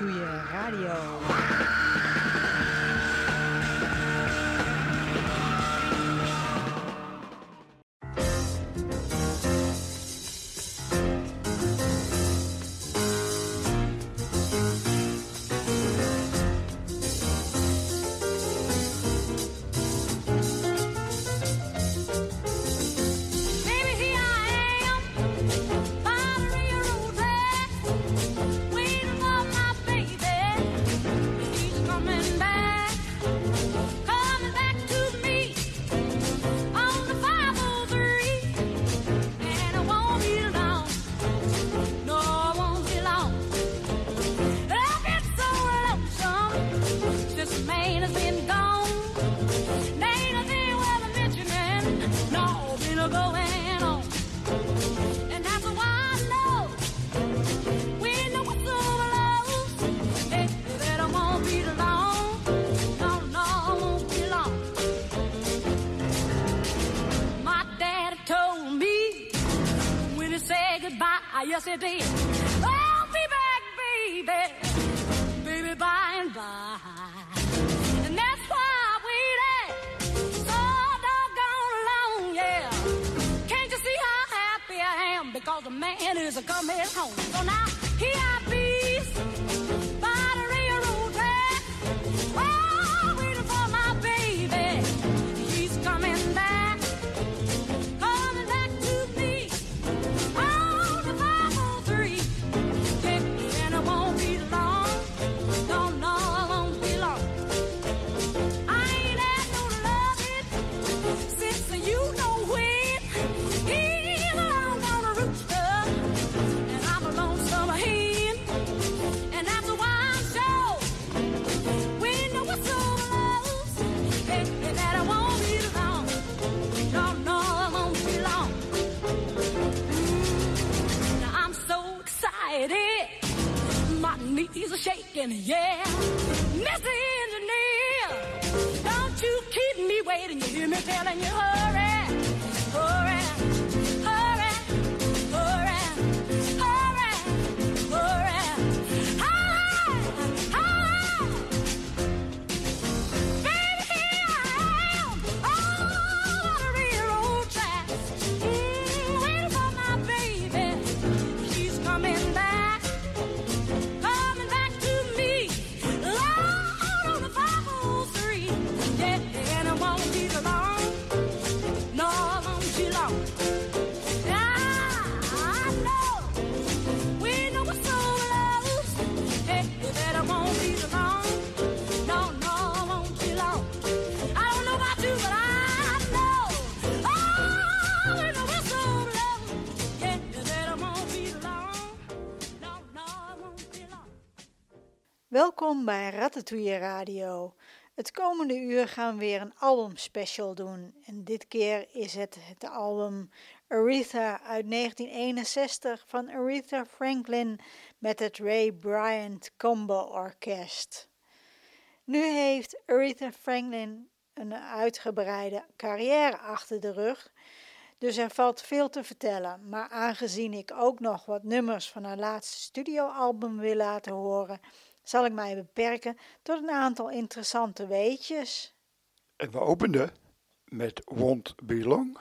doe je radio. to be. Welkom bij Ratatouille Radio. Het komende uur gaan we weer een albumspecial doen. En dit keer is het het album Aretha uit 1961 van Aretha Franklin met het Ray Bryant Combo Orkest. Nu heeft Aretha Franklin een uitgebreide carrière achter de rug. Dus er valt veel te vertellen. Maar aangezien ik ook nog wat nummers van haar laatste studioalbum wil laten horen, zal ik mij beperken tot een aantal interessante weetjes. En We openden met Wond Belong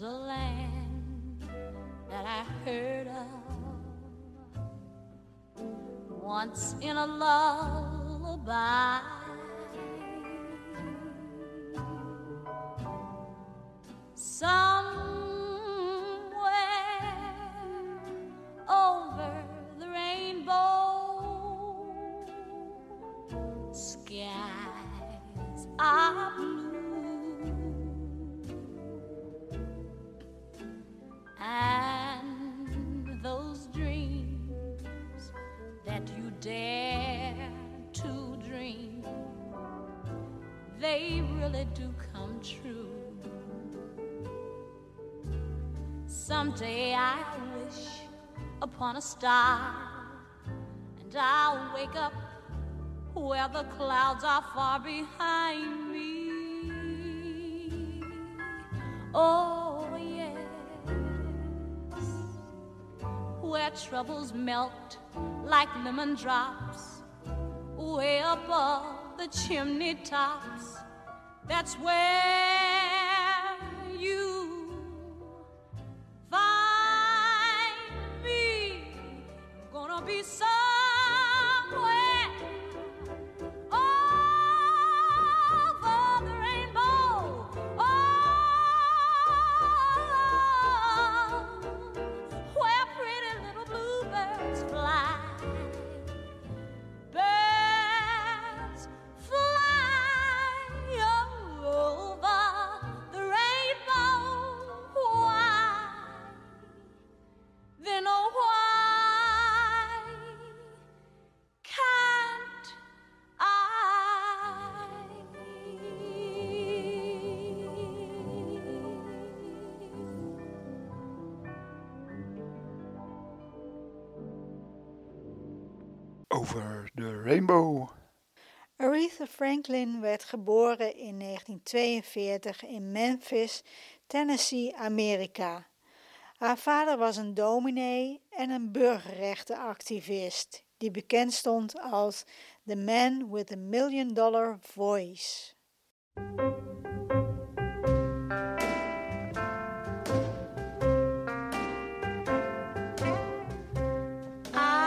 was a land that I heard of once in a lullaby. Some really do come true. Someday I wish upon a star, and I'll wake up where the clouds are far behind me. Oh, yes, where troubles melt like lemon drops, way above the chimney tops. That's where Franklin werd geboren in 1942 in Memphis, Tennessee, Amerika. Haar vader was een dominee en een burgerrechtenactivist die bekend stond als The Man with a Million Dollar Voice. I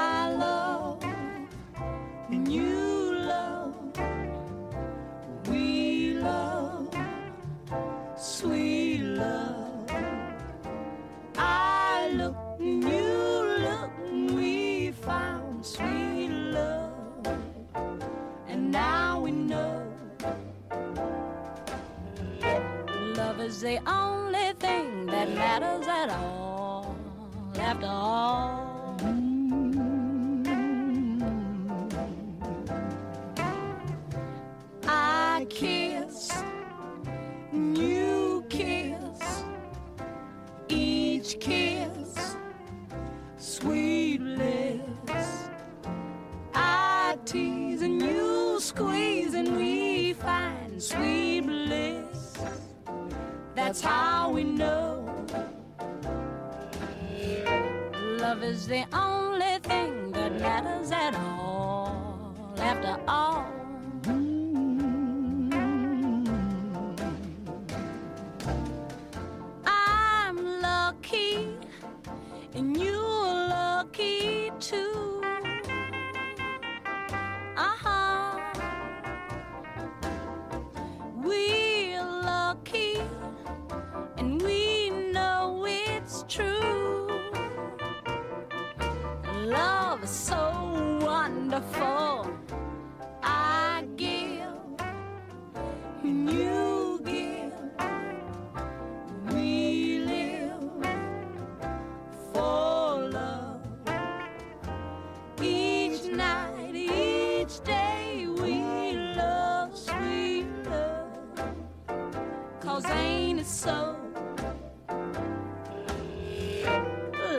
so?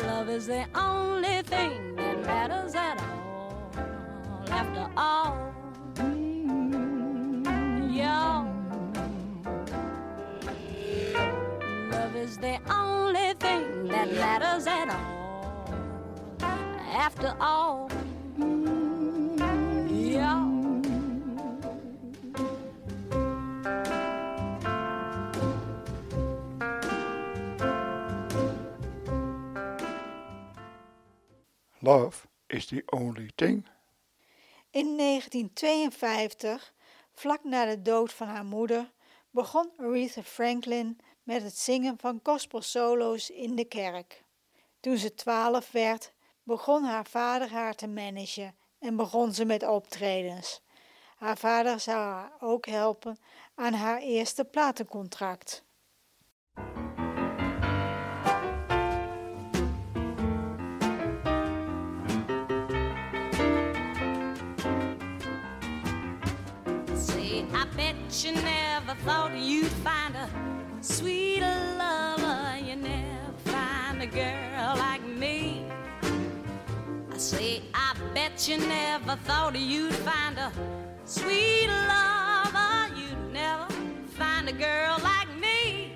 Love is the only thing that matters at all. After all, yeah. Love is the only thing that matters at all. After all, Love is the only thing. In 1952, vlak na de dood van haar moeder, begon Aretha Franklin met het zingen van gospelsolo's in de kerk. Toen ze twaalf werd, begon haar vader haar te managen en begon ze met optredens. Haar vader zou haar ook helpen aan haar eerste platencontract. I bet you never thought you'd find a sweet lover. You never find a girl like me. I say, I bet you never thought you'd find a sweet lover. You'd never find a girl like me.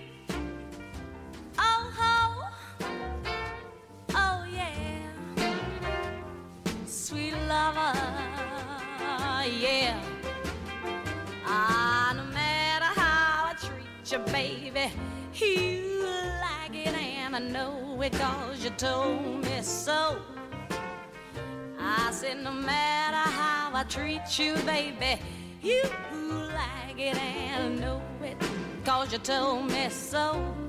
Oh, ho. Oh, yeah. Sweet lover. Yeah. Baby, you like it, and I know it cause you told me so. I said, no matter how I treat you, baby, you like it, and I know it cause you told me so.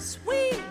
Sweet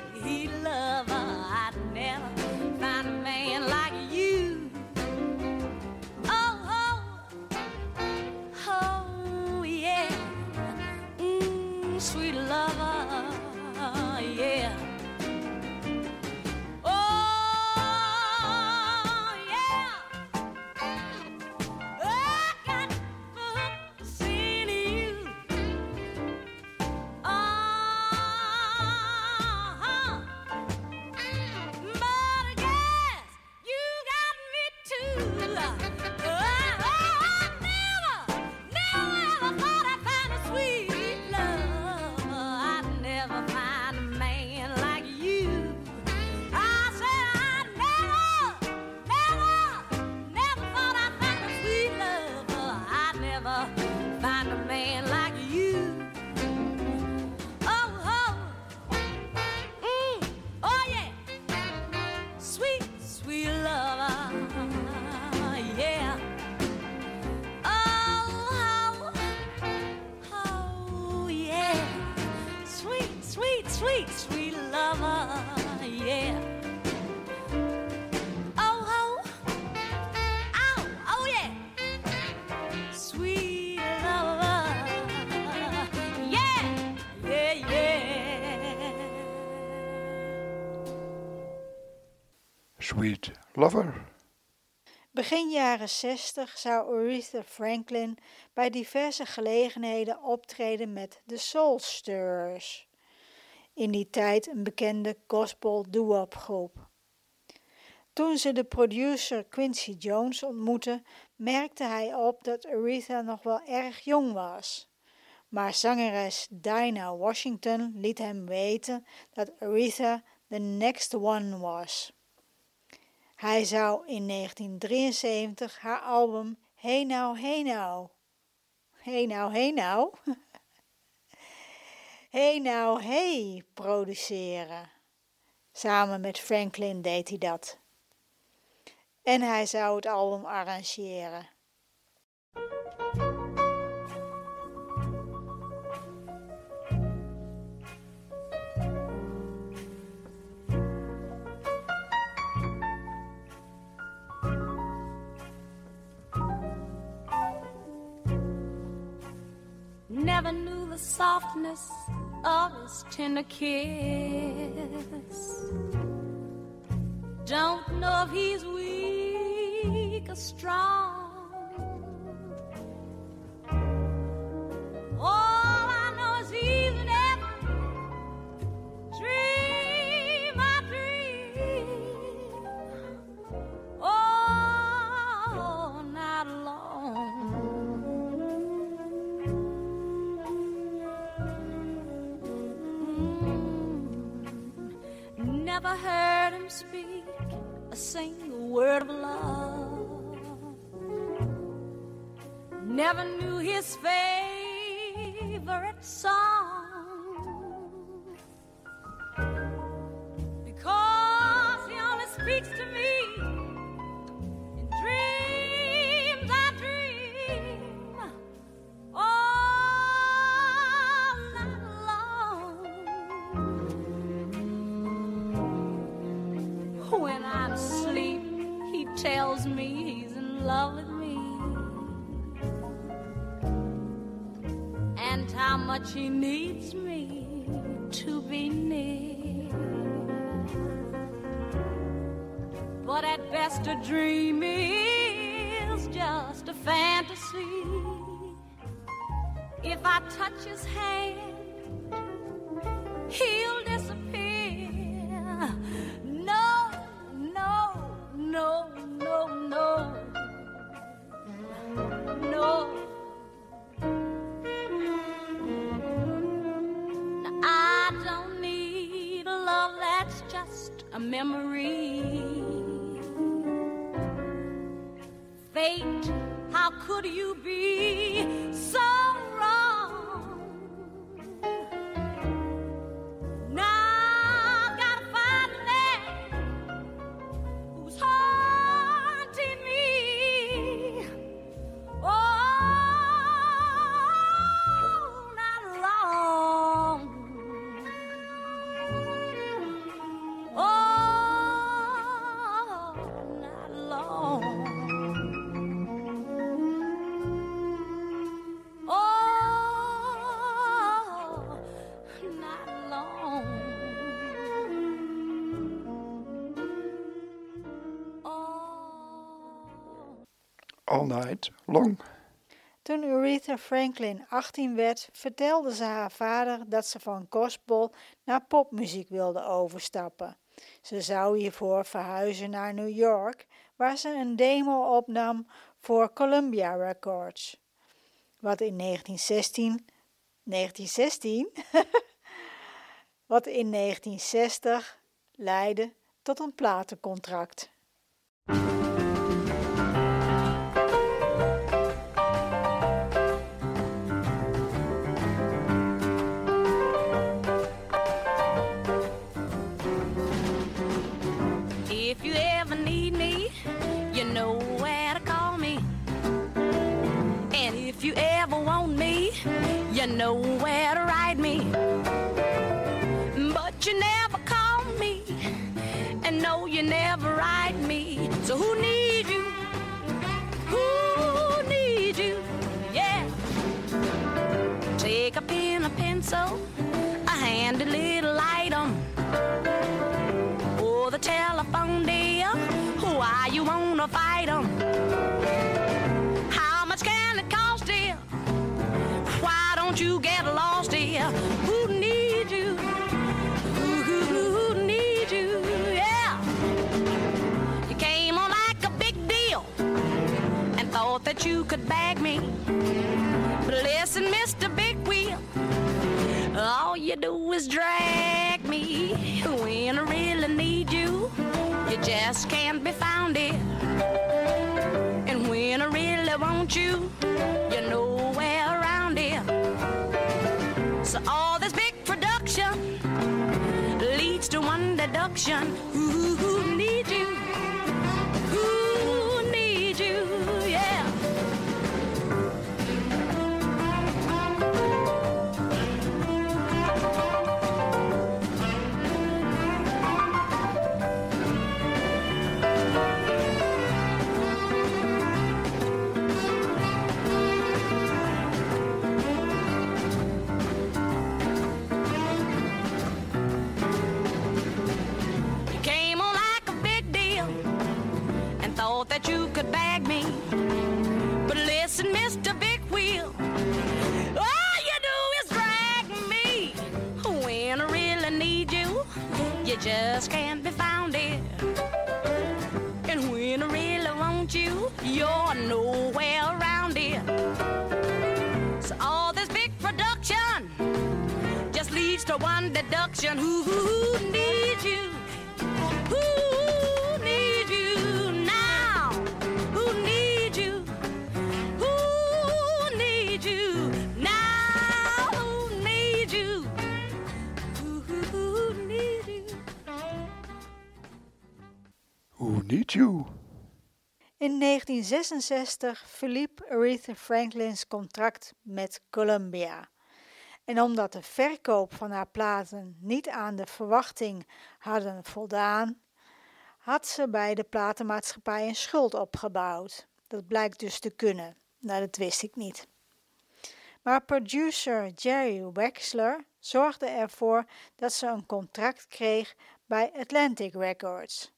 Begin jaren 60 zou Aretha Franklin bij diverse gelegenheden optreden met de Soul Stirrers. In die tijd een bekende gospel doo-wop groep. Toen ze de producer Quincy Jones ontmoette, merkte hij op dat Aretha nog wel erg jong was. Maar zangeres Dinah Washington liet hem weten dat Aretha the next one was. Hij zou in 1973 haar album Hey Now Hey Now Hey Now Hey Now Hey Now Hey produceren. Samen met Franklin deed hij dat. En hij zou het album arrangeren. The softness of his tender kiss. Don't know if he's weak or strong. Dream is just a fantasy. If I touch his hand, he'll disappear. No, no, no, no, no, no. Now, I don't need a love that's just a memory. Could you be long. Toen Aretha Franklin 18 werd, vertelde ze haar vader dat ze van gospel naar popmuziek wilde overstappen. Ze zou hiervoor verhuizen naar New York, waar ze een demo opnam voor Columbia Records. Wat in 1916, 1916, wat in 1960 leidde tot een platencontract. That you could bag me. But listen, Mr. Big Wheel. All you do is drag me when I really need you. You just can't be found here. And when I really want you, you're nowhere around here. So all this big production leads to one deduction. 1966 verliep Aretha Franklin's contract met Columbia. En omdat de verkoop van haar platen niet aan de verwachting hadden voldaan, had ze bij de platenmaatschappij een schuld opgebouwd. Dat blijkt dus te kunnen. Nou, dat wist ik niet. Maar producer Jerry Wexler zorgde ervoor dat ze een contract kreeg bij Atlantic Records.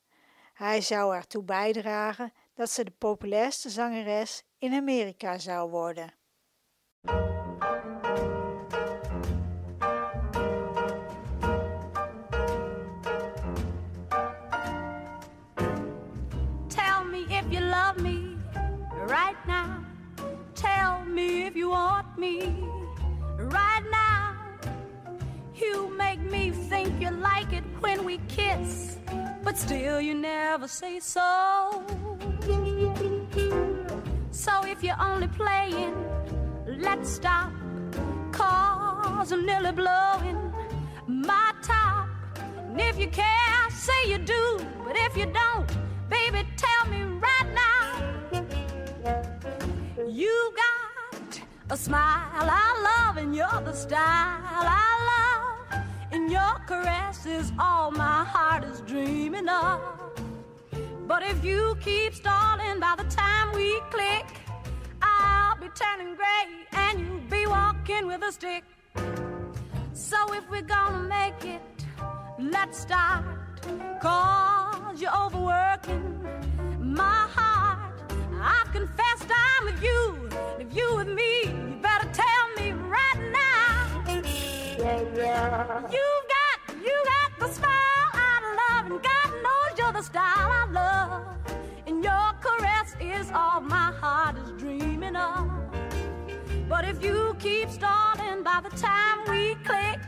Hij zou ertoe bijdragen dat ze de populairste zangeres in Amerika zou worden. Tell me if you love me right now. Tell me if you want me right now. You make me think you like it when we kiss, but still you never say so. So if you're only playing, let's stop. Cause I'm nearly blowing my top. And if you care, say you do. But if you don't, baby, tell me right now. You got a smile I love, and you're the style I love. And your caress is all my heart is dreaming of. But if you keep stalling by the time we click, I'll be turning gray and you'll be walking with a stick. So if we're gonna make it, let's start. Cause you're overworking my heart. I've confessed I'm with you. If you with me, you better tell me right now. You've got, you got the smile I love, and God knows you're the style all my heart is dreaming of. But if you keep stalling by the time we click,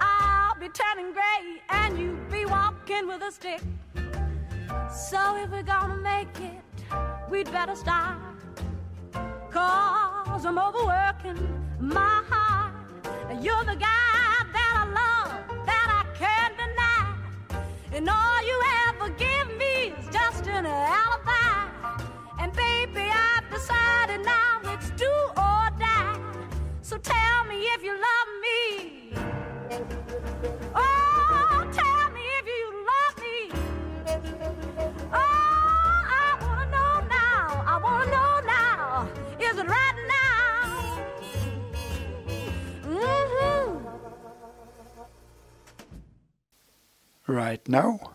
I'll be turning gray and you will be walking with a stick. So if we're gonna make it, we'd better start. Cause I'm overworking my heart. You're the guy that I love, that I can't deny. And all you ever give me is just an alibi. And baby, I've decided now it's do or die. So tell me if you love me. Oh, tell me if you love me. Oh, I wanna know now. I wanna know now. Is it right now? Mm-hmm. Right now?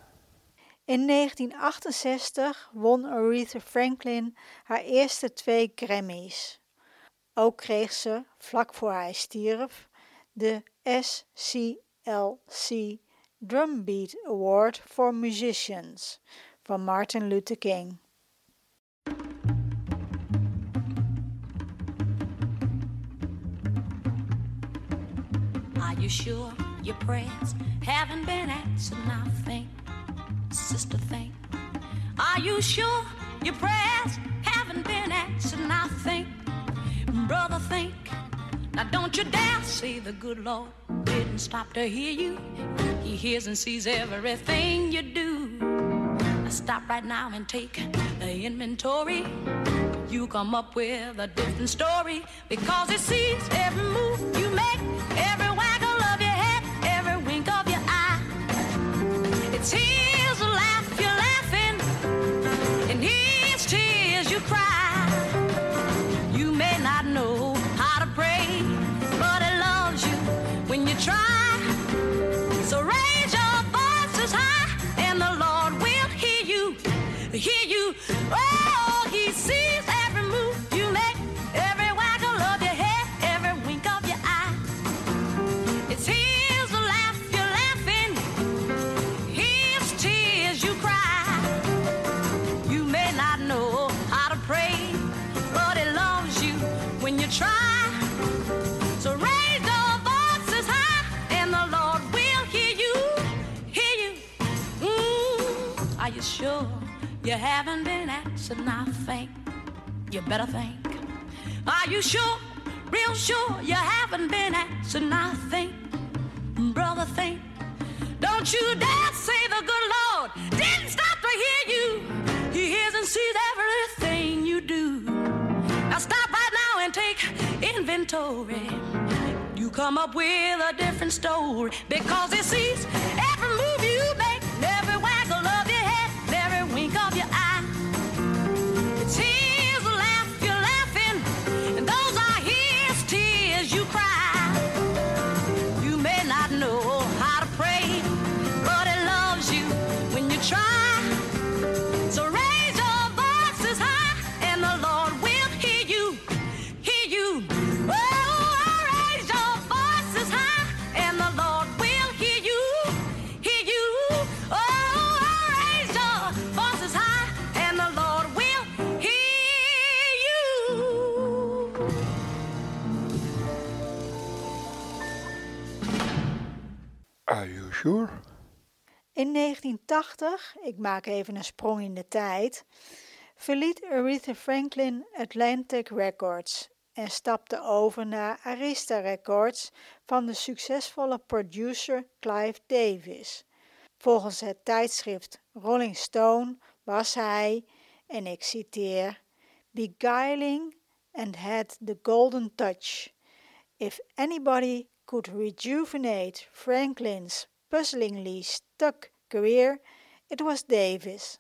In 1968 won Aretha Franklin haar eerste twee Grammys. Ook kreeg ze, vlak voor hij stierf, de SCLC Drumbeat Award for Musicians van Martin Luther King. Are you sure your prayers haven't been answered now? Sister, think. Are you sure your prayers haven't been answered now? Think, brother, think. Now don't you dare say the good Lord didn't stop to hear you. He hears and sees everything you do. Now stop right now and take the inventory. You come up with a different story because it sees every move you make, every waggle of your head, every wink of your eye. It's his And I think you better think. Are you sure, real sure, you haven't been asking? I think, brother, think. Don't you dare say the good Lord didn't stop to hear you. He hears and sees everything you do. Now stop right now and take inventory. You come up with a different story because it sees. In 1980, ik maak even een sprong in de tijd, verliet Aretha Franklin Atlantic Records en stapte over naar Arista Records van de succesvolle producer Clive Davis. Volgens het tijdschrift Rolling Stone was hij, en ik citeer, beguiling and had the golden touch. If anybody could rejuvenate Franklin's puzzlingly stuck career, it was Davis.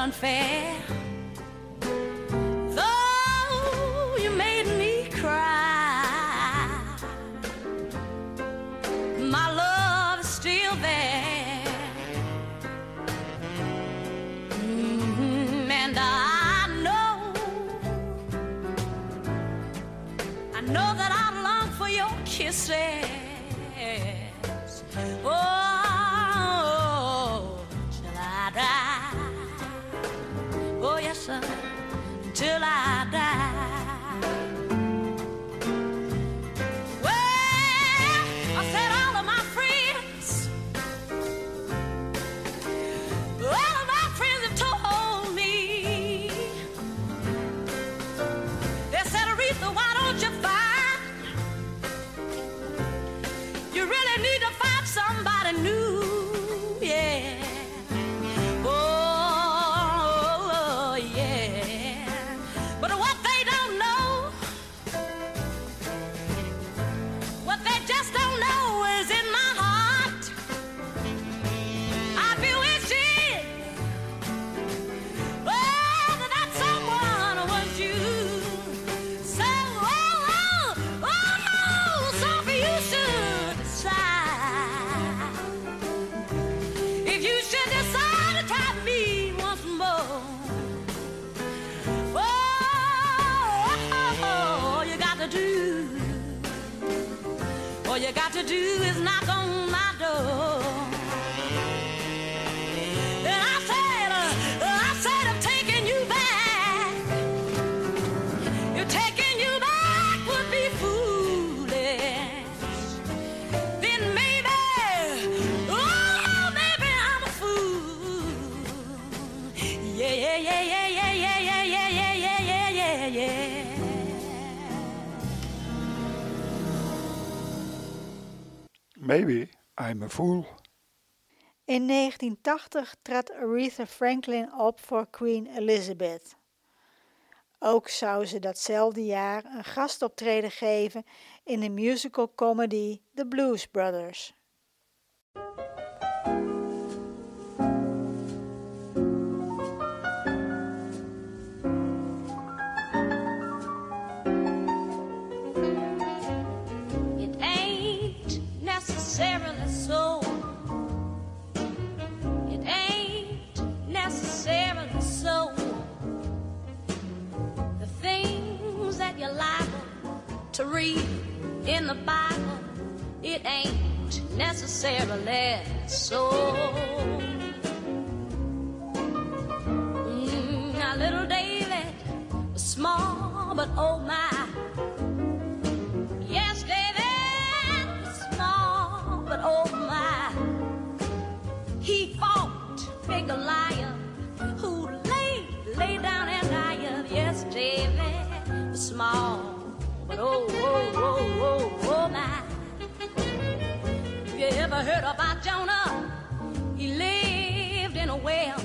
unfair. Though you made me cry, my love is still there. Mm-hmm. And I know, I know that I long for your kisses. Oh. to do. Maybe I'm a Fool. In 1980 trad Aretha Franklin op voor Queen Elizabeth. Ook zou ze datzelfde jaar een gastoptreden geven in de musical comedy The Blues Brothers. In the Bible, it ain't necessarily so. Mm, now, little David was small, but oh my. Oh, oh, oh, oh, oh my. You ever heard about Jonah? He lived in a well.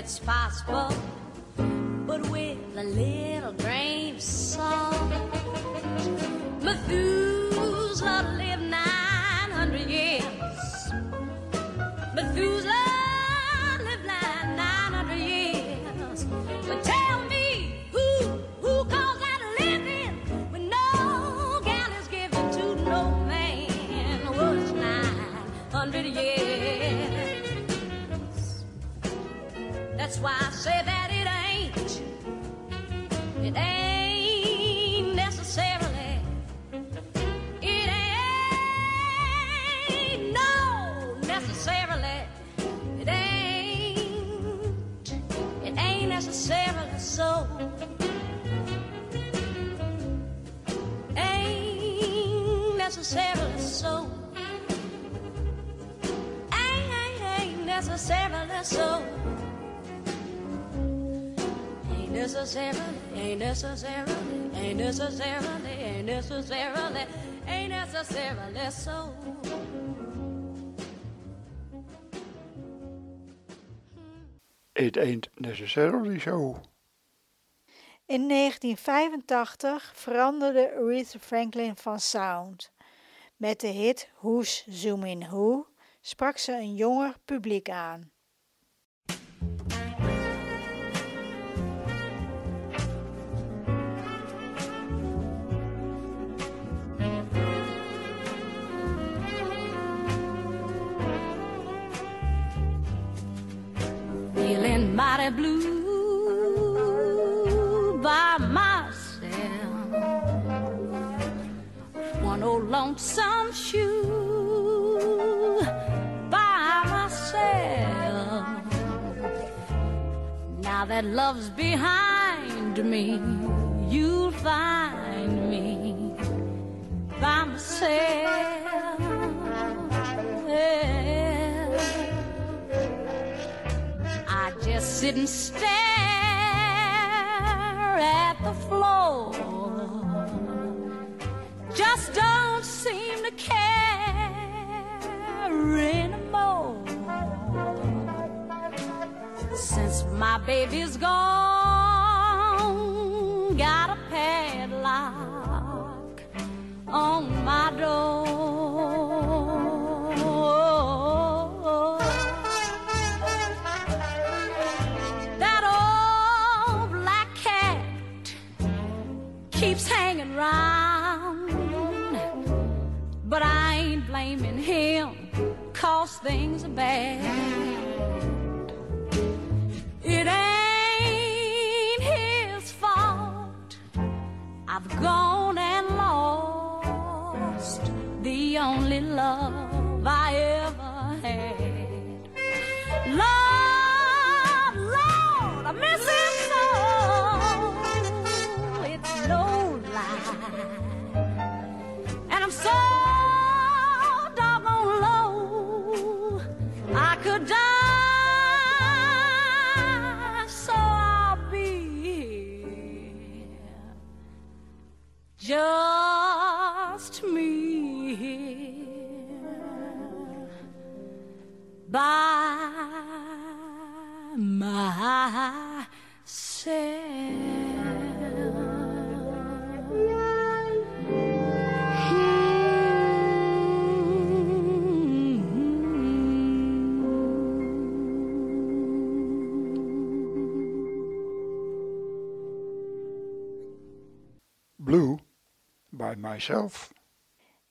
It's possible, but with a little grain of salt. It ain't necessarily so. In 1985 veranderde Aretha Franklin van sound. Met de hit Who's Zoomin' Who sprak ze een jonger publiek aan. Mighty blue by myself. One old lonesome shoe by myself. Now that love's behind me, you'll find me by myself. Sit and stare at the floor. Just don't seem to care anymore. Since my baby's gone,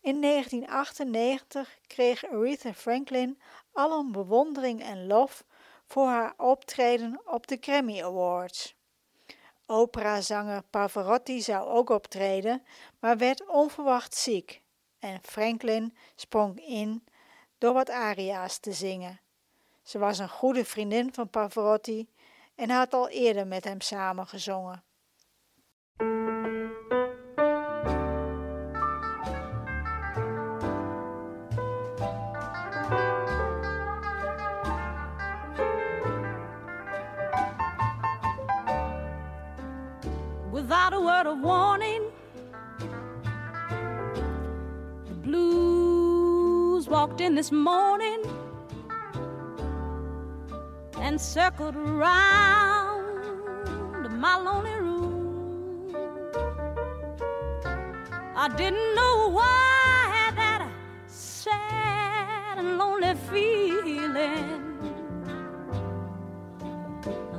In 1998 kreeg Aretha Franklin alom bewondering en lof voor haar optreden op de Grammy Awards. Operazanger Pavarotti zou ook optreden, maar werd onverwacht ziek en Franklin sprong in door wat aria's te zingen. Ze was een goede vriendin van Pavarotti en had al eerder met hem samen gezongen. Walked in this morning and circled around my lonely room. I didn't know why I had that sad and lonely feeling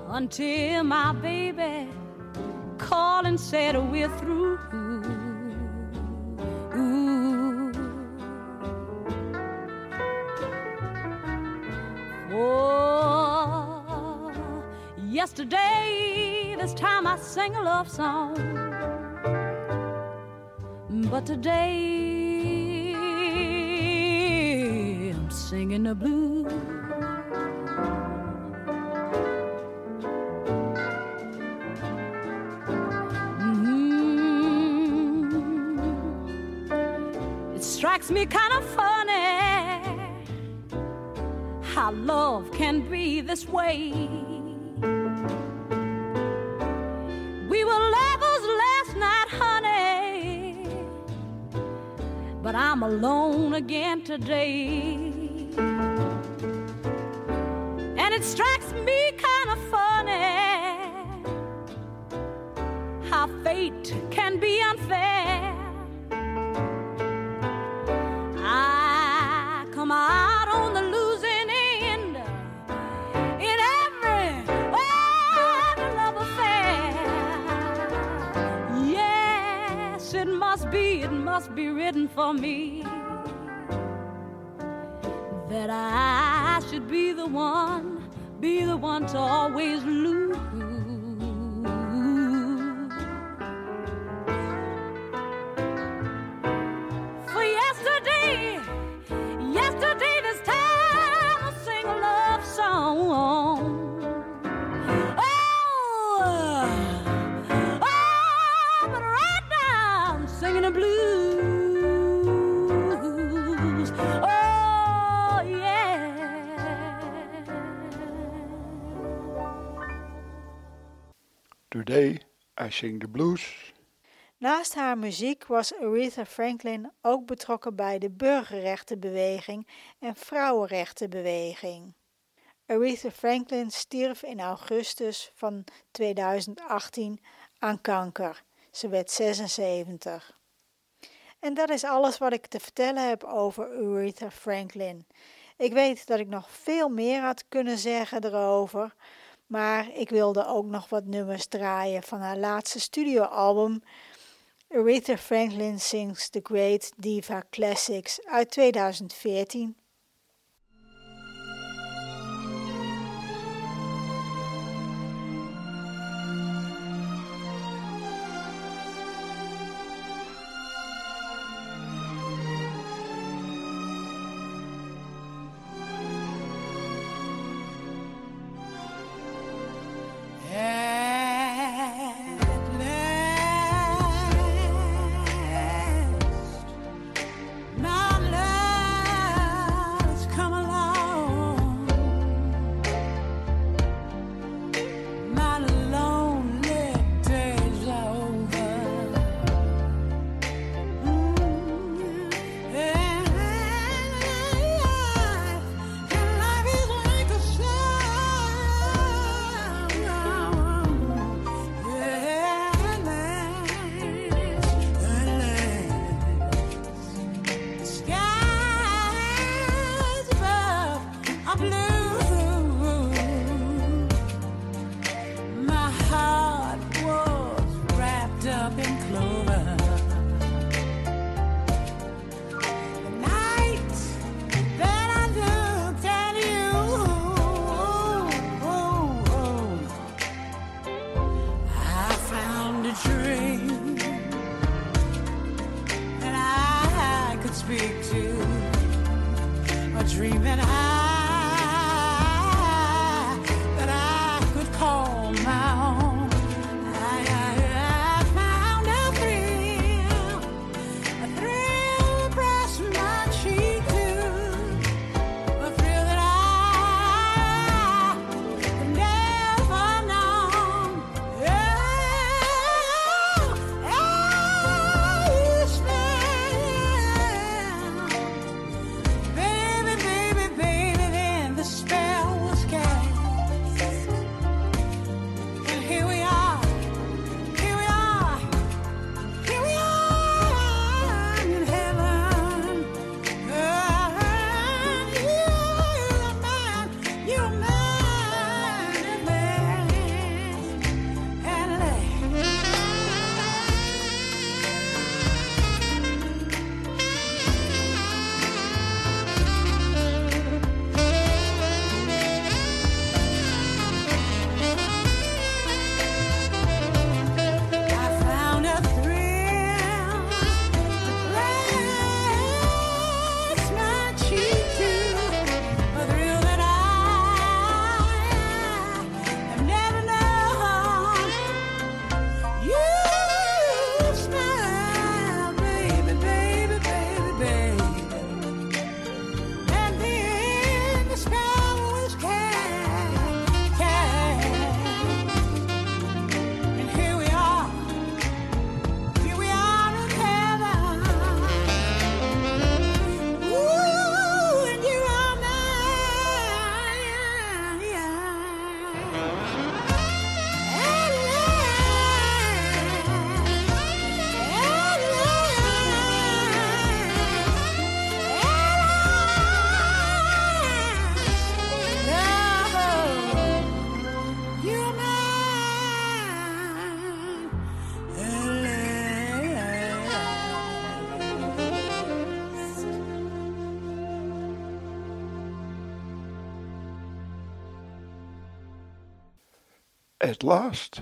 until my baby called and said we're through. Yesterday, this time I sang a love song. But today, I'm singing the blues. Mm. It strikes me kind of funny how love can be this way. Alone again today. And it strikes me Sing the blues. Naast haar muziek was Aretha Franklin ook betrokken bij de burgerrechtenbeweging en vrouwenrechtenbeweging. Aretha Franklin stierf in augustus van 2018 aan kanker. Ze werd 76. En dat is alles wat ik te vertellen heb over Aretha Franklin. Ik weet dat ik nog veel meer had kunnen zeggen erover, maar ik wilde ook nog wat nummers draaien van haar laatste studioalbum Aretha Franklin Sings the Great Diva Classics uit 2014. At last.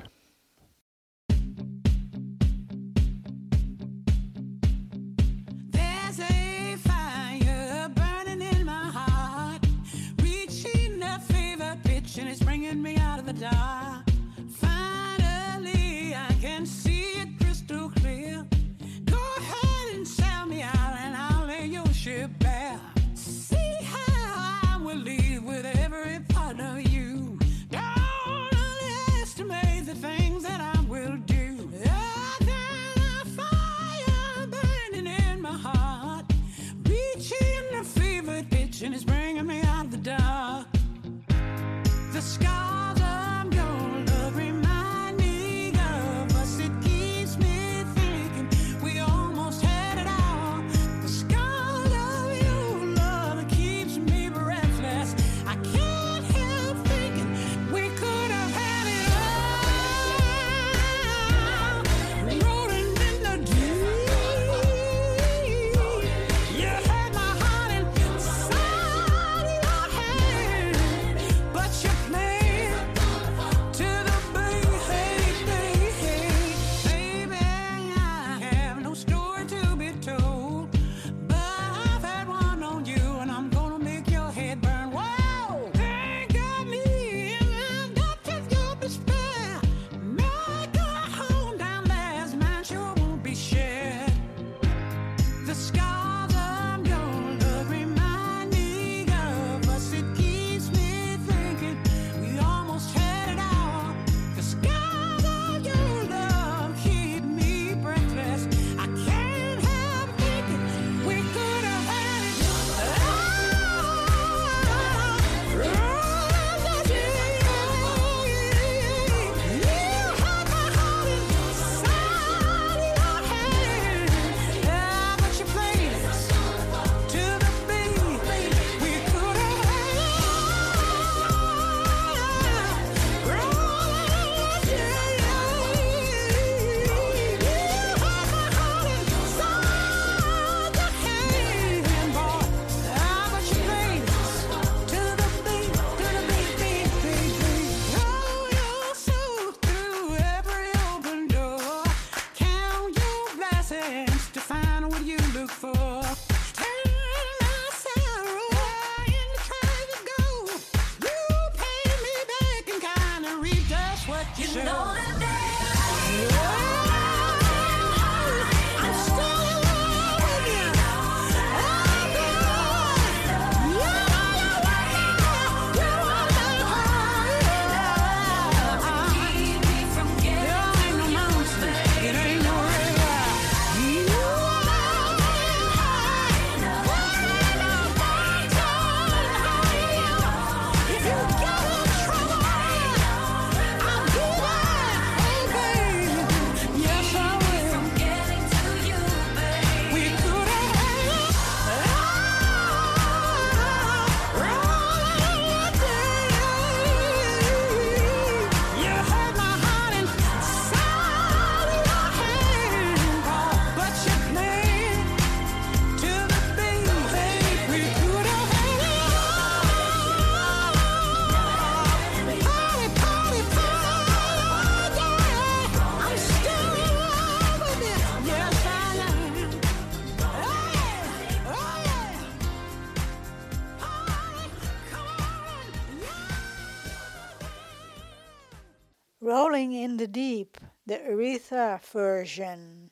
Rolling in the Deep, the Aretha version.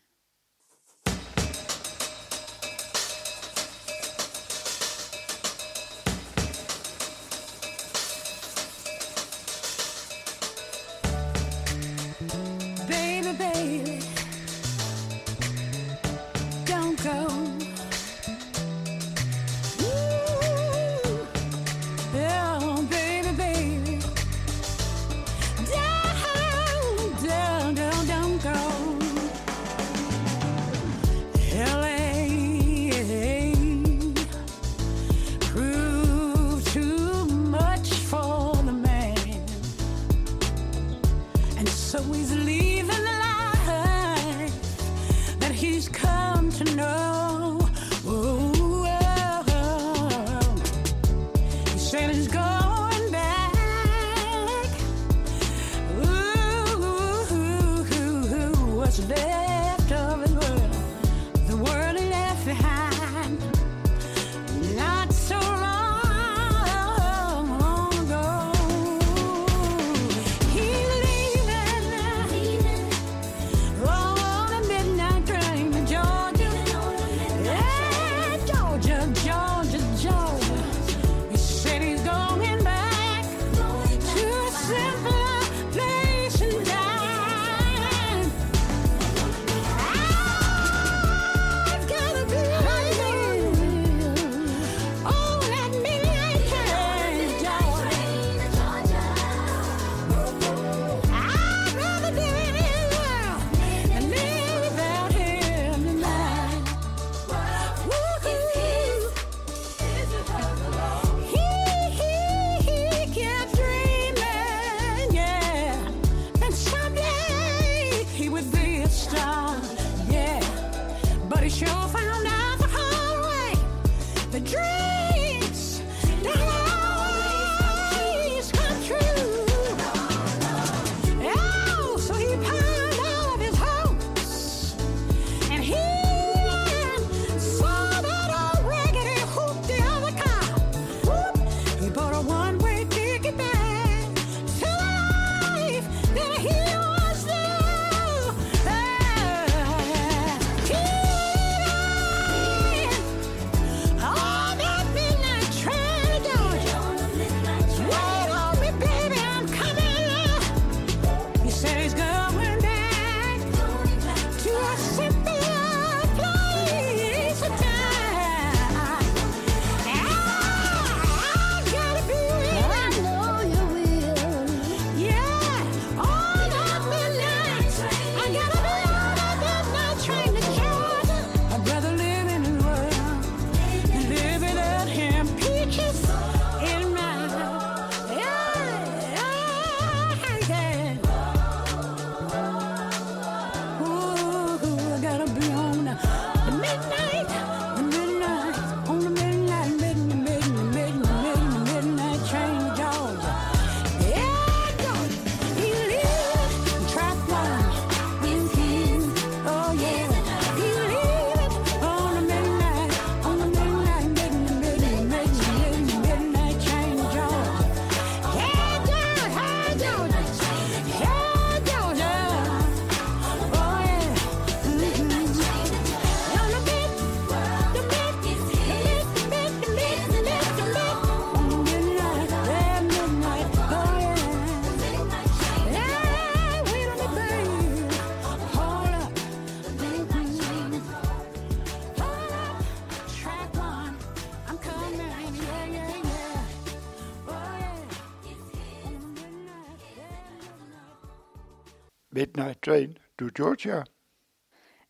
Train to Georgia.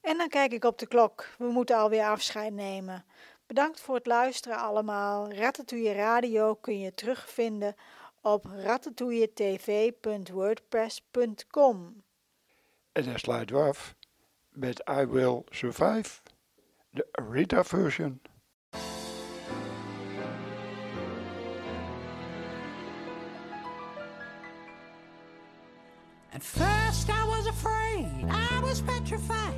En dan kijk ik op de klok. We moeten alweer afscheid nemen. Bedankt voor het luisteren allemaal. Ratatouille Radio kun je terugvinden op ratatouilletv.wordpress.com. En dan sluiten we af met I Will Survive, de Rita version. First was afraid. I was petrified.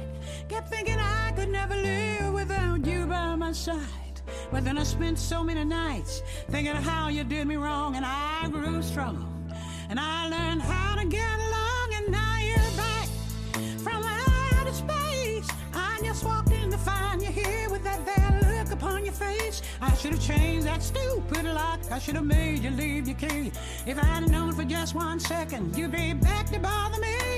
Kept thinking I could never live without you by my side. But then I spent so many nights thinking how you did me wrong, and I grew strong. And I learned how to get along, and now you're back from outer space. I just walked in to find you here with that there look upon your face. I should have changed that stupid lock. I should have made you leave your key. If I'd known for just one second, you'd be back to bother me.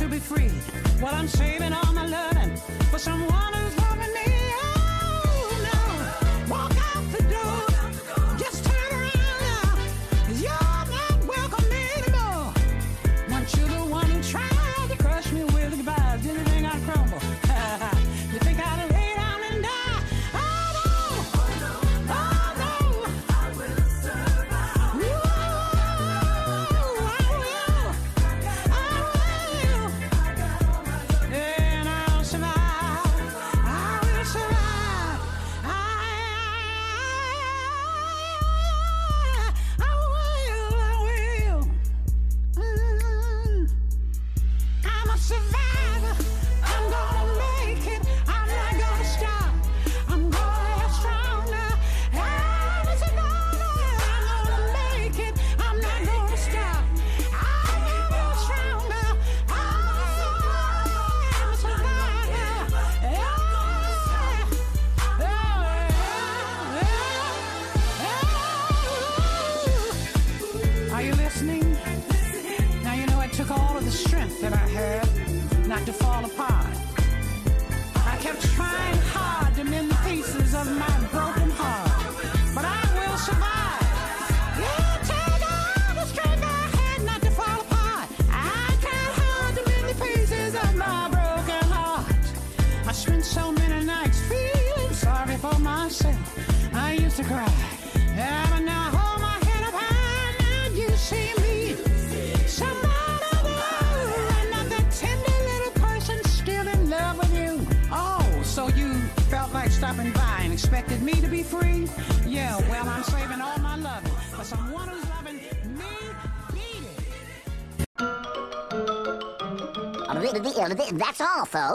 to be free. While well, I'm saving all my learning for someone.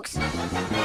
folks.